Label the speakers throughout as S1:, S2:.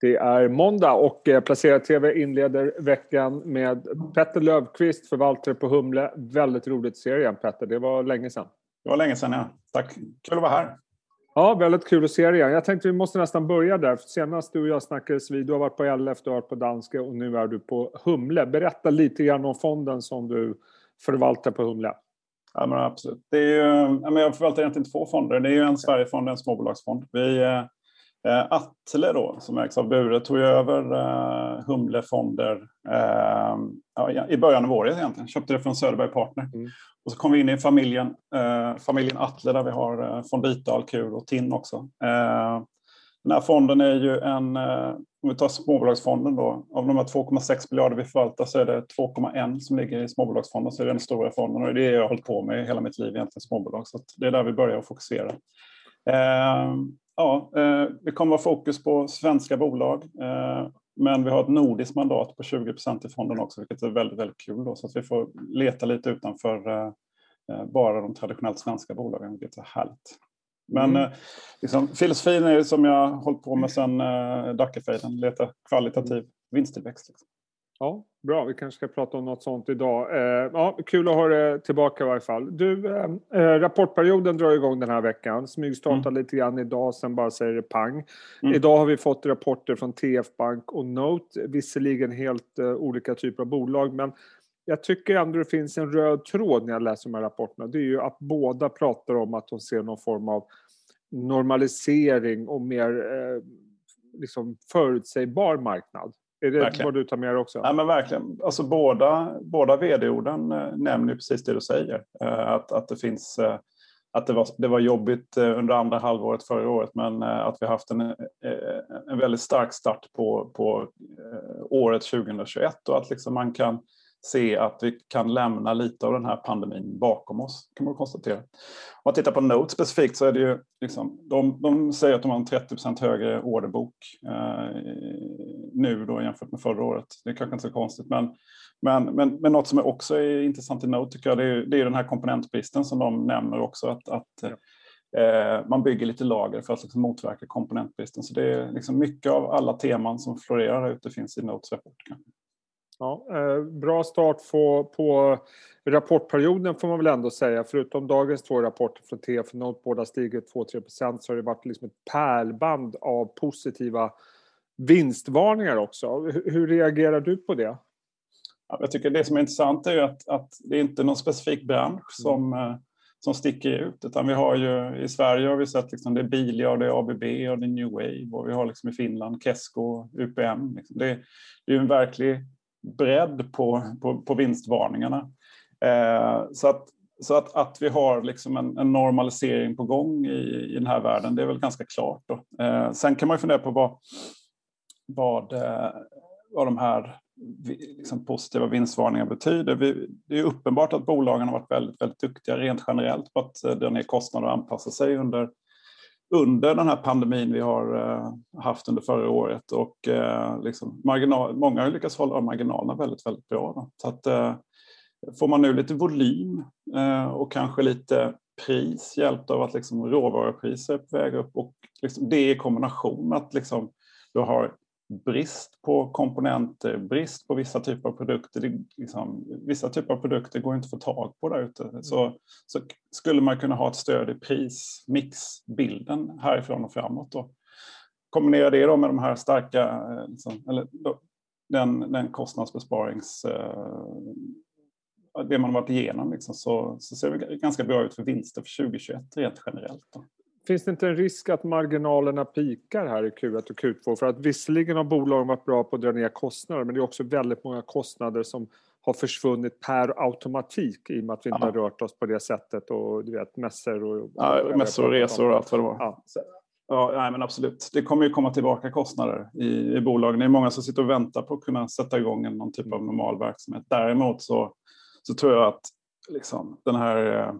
S1: Det är måndag och eh, Placera TV inleder veckan med Petter Lövqvist, förvaltare på Humle. Väldigt roligt att se dig igen Petter, det var länge sedan.
S2: Det var länge sedan ja. Tack, kul att vara här.
S1: Ja, väldigt kul att se dig igen. Jag tänkte vi måste nästan börja där. Senast du och jag snackades vid, du har varit på LF, du har varit på Danske och nu är du på Humle. Berätta lite grann om fonden som du förvaltar på Humle.
S2: Ja, men absolut. Det är ju, jag förvaltar egentligen två fonder. Det är ju en Sverigefond och en småbolagsfond. Vi, Eh, Atle då, som ägs av Bure, tog över eh, Humlefonder eh, ja, i början av året egentligen. Köpte det från Söderberg Partner. Mm. Och så kom vi in i familjen, eh, familjen Atle där vi har eh, Fondita, Alkur och TIN också. Eh, den här fonden är ju en, eh, om vi tar småbolagsfonden då, av de här 2,6 miljarder vi förvaltar så är det 2,1 som ligger i småbolagsfonden, så är det den stora fonden och det är det jag har hållit på med hela mitt liv egentligen, småbolag. Så det är där vi börjar fokusera. Eh, Ja, eh, det kommer vara fokus på svenska bolag. Eh, men vi har ett nordiskt mandat på 20 procent i fonden också, vilket är väldigt, väldigt kul. Då, så att vi får leta lite utanför eh, bara de traditionellt svenska bolagen, vilket är härligt. Men mm. liksom, filosofin är som jag hållit på med sedan eh, Dackefejden, leta kvalitativ vinsttillväxt. Liksom.
S1: Ja, bra. Vi kanske ska prata om något sånt idag. Eh, ja, kul att ha dig tillbaka i varje fall. Du, eh, eh rapportperioden drar igång den här veckan. Smygstartar mm. lite grann idag, sen bara säger det pang. Mm. Idag har vi fått rapporter från TF Bank och Note. Visserligen helt eh, olika typer av bolag, men jag tycker ändå det finns en röd tråd när jag läser de här rapporterna. Det är ju att båda pratar om att de ser någon form av normalisering och mer eh, liksom förutsägbar marknad. Är det verkligen. vad du tar med dig också?
S2: Ja, men verkligen. Alltså, båda, båda vd-orden äh, nämner precis det du säger. Äh, att, att det finns äh, att det var, det var jobbigt under andra halvåret förra året men att vi haft en, en väldigt stark start på, på året 2021 och att liksom man kan se att vi kan lämna lite av den här pandemin bakom oss, kan man konstatera. Om man tittar på Note specifikt så är det ju, liksom, de, de säger att de har en 30% högre orderbok eh, nu då jämfört med förra året. Det är kanske inte så konstigt, men, men, men, men något som också är intressant i Note tycker jag, det är, det är den här komponentbristen som de nämner också, att, att ja. Eh, man bygger lite lager för att liksom motverka komponentbristen. Så det är liksom mycket av alla teman som florerar ute finns i Notes rapport.
S1: Ja, eh, bra start på, på rapportperioden får man väl ändå säga. Förutom dagens två rapporter från TF Note, båda stigit 2-3% så har det varit liksom ett pärlband av positiva vinstvarningar också. Hur, hur reagerar du på det?
S2: Ja, jag tycker det som är intressant är att, att det är inte någon specifik bransch som, mm. som sticker ut. Utan vi har ju, I Sverige har vi sett liksom, det är Bilia, och det är ABB och det är New Wave och vi har liksom i Finland Kesko, UPM. Liksom. Det, det är ju en verklig bredd på, på, på vinstvarningarna. Eh, så att, så att, att vi har liksom en, en normalisering på gång i, i den här världen, det är väl ganska klart. Då. Eh, sen kan man ju fundera på vad, vad, eh, vad de här liksom positiva vinstvarningarna betyder. Vi, det är uppenbart att bolagen har varit väldigt, väldigt duktiga rent generellt på att eh, dra ner kostnader och anpassa sig under under den här pandemin vi har eh, haft under förra året och eh, liksom marginal, många har lyckats hålla marginalerna väldigt, väldigt bra. Då. Så att, eh, får man nu lite volym eh, och kanske lite pris hjälpt av att liksom råvarupriser är på väg upp och liksom det i kombination med att liksom du har brist på komponenter, brist på vissa typer av produkter. Det, liksom, vissa typer av produkter går inte att få tag på där ute. Mm. Så, så skulle man kunna ha ett stöd i prismixbilden härifrån och framåt. Då. Kombinera det då med de här starka, eh, liksom, eller då, den, den kostnadsbesparings eh, det man varit igenom liksom, så, så ser det ganska bra ut för vinster för 2021 rent generellt. Då.
S1: Finns det inte en risk att marginalerna pikar här i Q1 och Q2? För att visserligen har bolagen varit bra på att dra ner kostnader men det är också väldigt många kostnader som har försvunnit per automatik i och med att vi inte ja. har rört oss på det sättet och du vet mässor och...
S2: Ja, mässor och resor och allt vad det var. Ja. Ja, nej, men absolut. Det kommer ju komma tillbaka kostnader i, i bolagen. Det är många som sitter och väntar på att kunna sätta igång någon typ av normal verksamhet. Däremot så, så tror jag att liksom, den här eh,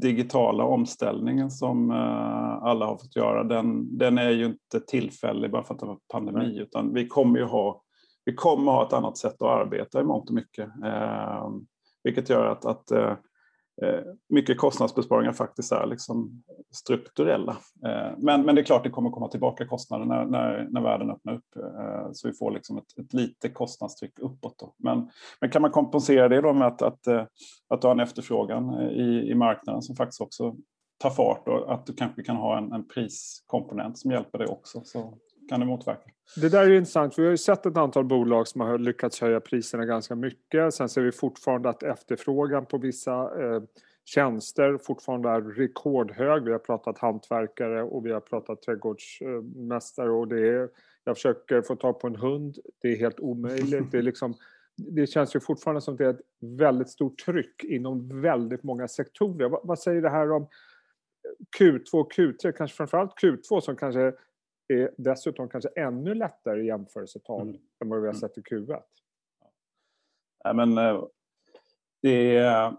S2: digitala omställningen som eh, alla har fått göra, den, den är ju inte tillfällig bara för att det var pandemi, Nej. utan vi kommer ju ha, vi kommer ha ett annat sätt att arbeta i mångt och mycket. Eh, vilket gör att, att eh, Eh, mycket kostnadsbesparingar faktiskt är liksom strukturella. Eh, men, men det är klart det kommer komma tillbaka kostnader när, när, när världen öppnar upp. Eh, så vi får liksom ett, ett lite kostnadstryck uppåt. Då. Men, men kan man kompensera det då med att, att, att du har en efterfrågan i, i marknaden som faktiskt också tar fart och att du kanske kan ha en, en priskomponent som hjälper dig också. Så kan det motverka.
S1: Det där är intressant. Vi har ju sett ett antal bolag som har lyckats höja priserna ganska mycket. Sen ser vi fortfarande att efterfrågan på vissa eh, tjänster fortfarande är rekordhög. Vi har pratat hantverkare och vi har pratat trädgårdsmästare och det är, jag försöker få tag på en hund. Det är helt omöjligt. Det, är liksom, det känns ju fortfarande som att det är ett väldigt stort tryck inom väldigt många sektorer. Vad, vad säger det här om Q2 och Q3, kanske framförallt Q2 som kanske är dessutom kanske ännu lättare i jämförelsetal mm. än vad vi har mm. sett i Q1.
S2: Ja, men, eh, det är,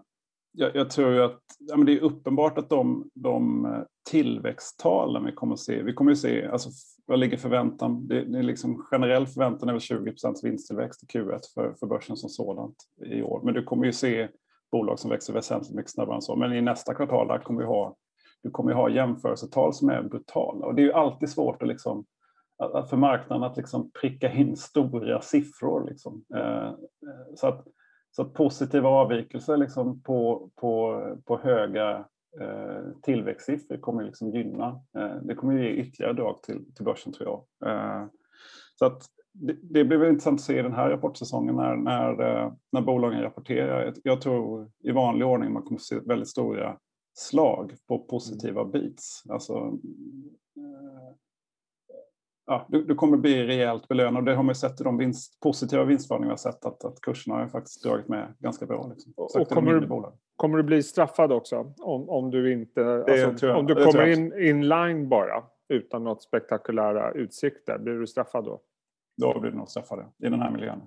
S2: jag, jag tror att ja, men det är uppenbart att de, de eh, tillväxttalen vi kommer att se, vi kommer att se, alltså vad ligger förväntan? Det, det är liksom generell förväntan är väl 20 vinsttillväxt i Q1 för, för börsen som sådant i år. Men du kommer ju se bolag som växer väsentligt mycket snabbare än så. Men i nästa kvartal där kommer vi ha du kommer ha jämförelsetal som är brutala. Och det är ju alltid svårt att liksom, för marknaden att liksom pricka in stora siffror. Liksom. Eh, eh, så, att, så att positiva avvikelser liksom på, på, på höga eh, tillväxtsiffror kommer liksom gynna. Det kommer ge ytterligare drag till, till börsen tror jag. Så att det, det blir intressant att se den här rapportsäsongen när, när, när bolagen rapporterar. Jag tror i vanlig ordning man kommer att se väldigt stora slag på positiva mm. beats. Alltså, eh, ja, du, du, kommer bli rejält belönad det har man sett i de vinst, positiva vinstvarningar vi har sett att, att kurserna har faktiskt dragit med ganska bra. Liksom.
S1: Och kommer, du, kommer du bli straffad också om, om du inte, alltså, om du kommer in inline bara utan något spektakulära utsikter, blir du straffad då?
S2: Då blir du nog straffad i den här miljön.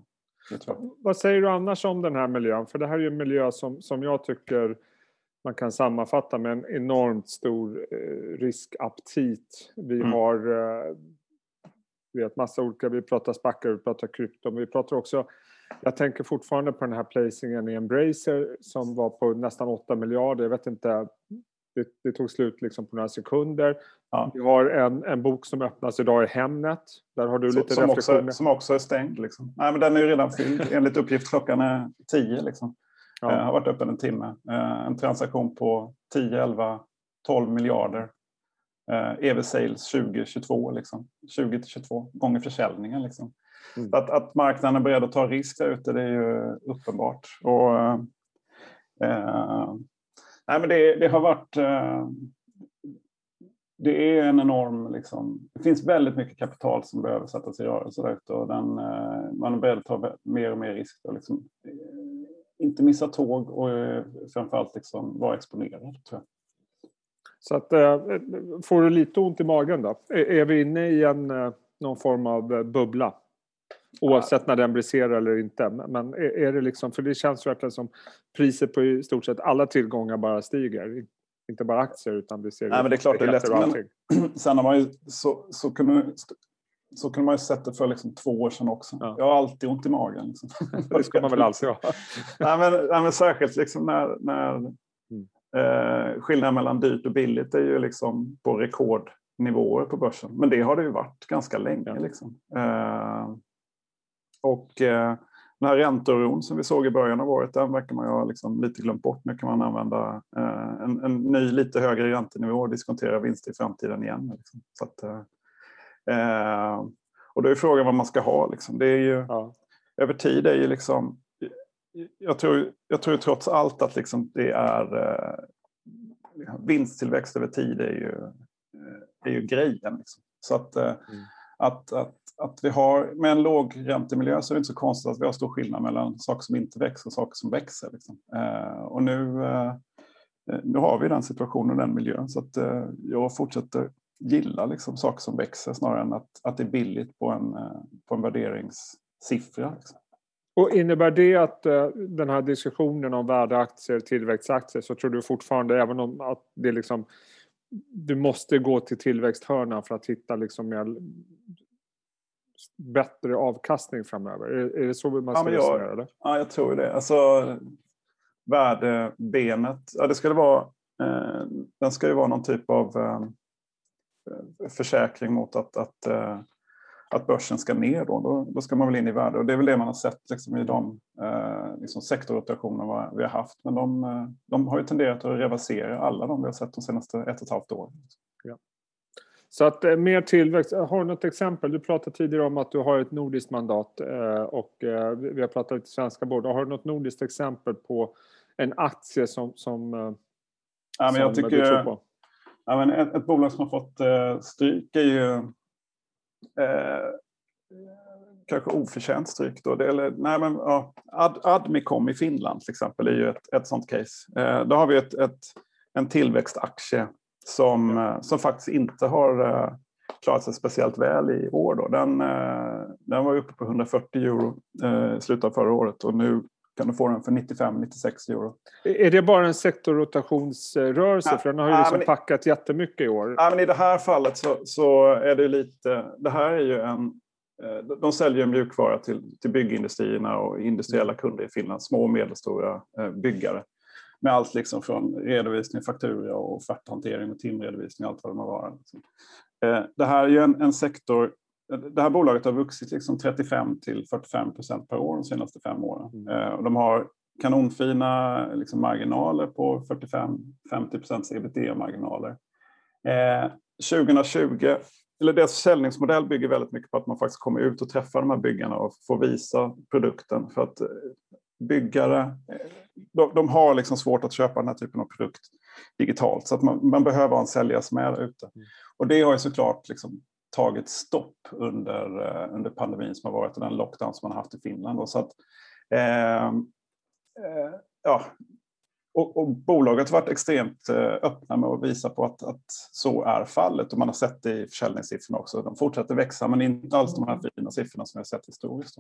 S1: Vad säger du annars om den här miljön? För det här är ju en miljö som, som jag tycker man kan sammanfatta med en enormt stor eh, riskaptit. Vi mm. har eh, vet massa olika, vi pratar spackar, vi pratar krypto, men vi pratar också jag tänker fortfarande på den här placingen i Embracer som var på nästan 8 miljarder. Jag vet inte, det, det tog slut liksom på några sekunder. Ja. Vi har en, en bok som öppnas idag i Hemnet. Där har du så, lite
S2: som reflektioner. Också, som också är stängd. Liksom. Nej, men den är ju redan fylld. Enligt uppgift klockan är 10. Liksom. Ja. Eh, har varit öppen en timme. Eh, en transaktion på 10, 11, 12 miljarder. EV eh, sales 2022, liksom. 20 till 22 gånger försäljningen. Liksom. Mm. Att, att marknaden är beredd att ta risk där ute det är ju uppenbart. Och, eh, nej, men det, det har varit eh, det är en enorm... Liksom, det finns väldigt mycket kapital som behöver sättas i rörelse där ute och den, man är beredd att ta mer och mer risk. Och liksom, inte missa tåg och eh, framförallt liksom vara exponerad. Tror jag.
S1: Så att, eh, får du lite ont i magen då? Är, vi inne i en, eh, någon form av bubbla? Oavsett när den briserar eller inte. Men är, det liksom, för det känns verkligen som priset på i stort sett alla tillgångar bara stiger. Inte bara aktier utan vi ser
S2: Nej, men det är klart det är lätt. Men, sen har man ju så, så så kunde man ju sett det för liksom två år sedan också. Ja. Jag har alltid ont i magen. Liksom.
S1: det ska man väl alltid ha.
S2: nej, men, nej, men särskilt liksom när, när mm. eh, skillnaden mellan dyrt och billigt är ju liksom på rekordnivåer på börsen. Men det har det ju varit ganska länge. Ja. Liksom. Eh, och eh, den här ränteoron som vi såg i början av året, den verkar man ju ha liksom lite glömt bort. Nu kan man använda eh, en, en, ny lite högre räntenivå och diskontera vinster i framtiden igen. Liksom. Så att, eh, och då är frågan vad man ska ha. Liksom. Det är ju, ja. Över tid är ju liksom... Jag tror, jag tror trots allt att liksom det är... Eh, vinsttillväxt över tid är ju, eh, är ju grejen. Liksom. Så att, eh, mm. att, att, att vi har, med en låg räntemiljö så är det inte så konstigt att vi har stor skillnad mellan saker som inte växer och saker som växer. Liksom. Eh, och nu, nu har vi den situationen och den miljön. Så att, jag fortsätter gilla liksom saker som växer snarare än att, att det är billigt på en, eh, på en värderingssiffra. Liksom.
S1: Och innebär det att uh, den här diskussionen om värdeaktier, tillväxtaktier, så tror du fortfarande, även om att det liksom, du måste gå till tillväxthörnan för att hitta liksom mer bättre avkastning framöver? Är, är det så man ska
S2: ja,
S1: resonera?
S2: Ja, jag tror det. Alltså, värdebenet, ja, det ska det vara, eh, den ska ju vara någon typ av eh, försäkring mot att, att, eh, att börsen ska ner. Då. Då, då, ska man väl in i värde och det är väl det man har sett liksom, i de eh, liksom sektorrotationer vi har haft. Men de, eh, de har ju tenderat att reversera alla de vi har sett de senaste ett och ett halvt åren. Ja.
S1: Så att eh, mer tillväxt. Har du något exempel? Du pratade tidigare om att du har ett nordiskt mandat eh, och eh, vi har pratat lite svenska bord. Har du något nordiskt exempel på en aktie som, som,
S2: ja, men jag tycker, du tror på? Ja, men ett, ett bolag som har fått eh, stryk är ju eh, kanske oförtjänt stryk. Då. Det, eller, nej, men, ja, Ad, Admicom i Finland till exempel är ju ett, ett sånt case. Eh, då har vi ett, ett, en tillväxtaktie som, eh, som faktiskt inte har eh, klarat sig speciellt väl i år. Då. Den, eh, den var uppe på 140 euro i slutet av förra året och nu kan du få den för 95-96 euro.
S1: Är det bara en sektorrotationsrörelse? Ja, för den har ju liksom ja, packat jättemycket i år.
S2: Ja, men I det här fallet så, så, är det lite... Det här är ju en... De säljer mjukvara till, till byggindustrierna och industriella kunder i Finland, små och medelstora byggare med allt liksom från redovisning, faktura och offerthantering och timredovisning och allt vad det må vara. Eh, det här är ju en, en, sektor, det här bolaget har vuxit liksom 35 till 45 procent per år de senaste fem åren. Mm. Eh, och de har kanonfina liksom marginaler på 45-50 procents ebitda-marginaler. Eh, 2020, eller deras försäljningsmodell bygger väldigt mycket på att man faktiskt kommer ut och träffar de här byggarna och får visa produkten. För att byggare, de, de, har liksom svårt att köpa den här typen av produkt digitalt. Så att man, man behöver ha en säljare som är där ute. Mm. Och det har ju såklart liksom tagit stopp under, eh, under pandemin som har varit och den lockdown som man har haft i Finland. Då. Så att, eh, eh, ja, och, och, bolaget har varit extremt eh, öppna med att visa på att, att, så är fallet och man har sett det i försäljningssiffrorna också. De fortsätter växa men inte alls de här fina siffrorna som vi har sett historiskt.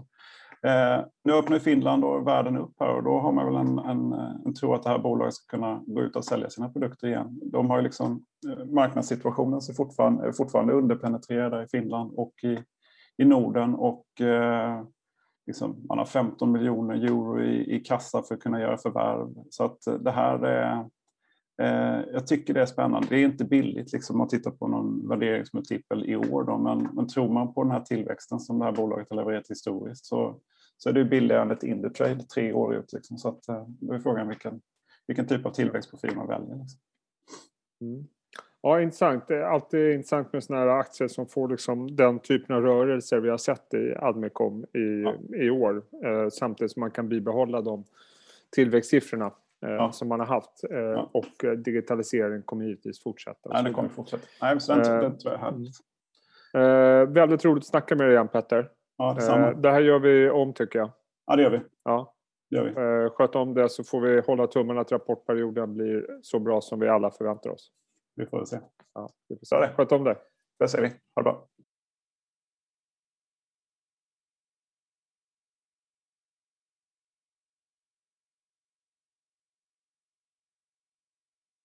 S2: Eh, nu öppnar Finland och världen upp här och då har man väl en, en, en tro att det här bolaget ska kunna gå ut och sälja sina produkter igen. De har ju liksom eh, marknadssituationen som fortfarande, fortfarande underpenetrerad i Finland och i, i Norden och eh, liksom, man har 15 miljoner euro i, i kassa för att kunna göra förvärv. Så att eh, det här är, eh, jag tycker det är spännande. Det är inte billigt liksom, att titta på någon värderingsmultipel i år. Då, men, men tror man på den här tillväxten som det här bolaget har levererat historiskt så, så är det billigare än ett Indutrade tre år ut. Liksom. Så att, eh, då är frågan vilken, vilken typ av tillväxtprofil man väljer. Liksom.
S1: Mm. Ja, intressant. Det är alltid intressant med sådana här aktier som får liksom den typen av rörelser vi har sett i Admicom i, ja. i år. Eh, samtidigt som man kan bibehålla de tillväxtsiffrorna eh, ja. som man har haft. Eh, ja. Och eh, digitaliseringen kommer givetvis fortsätta.
S2: Ja, det kommer fortsätta. Nej, så den, eh, den tror jag är härligt.
S1: Eh, väldigt roligt att snacka med dig igen Petter. Ja, detsamma. det här gör vi om tycker jag.
S2: Ja, det gör vi.
S1: Ja. Gör vi. sköt om det så får vi hålla tummarna att rapportperioden blir så bra som vi alla förväntar oss.
S2: Vi får se.
S1: Ja, vi får se. Sköt om det.
S2: Det säger vi. Ha det bra.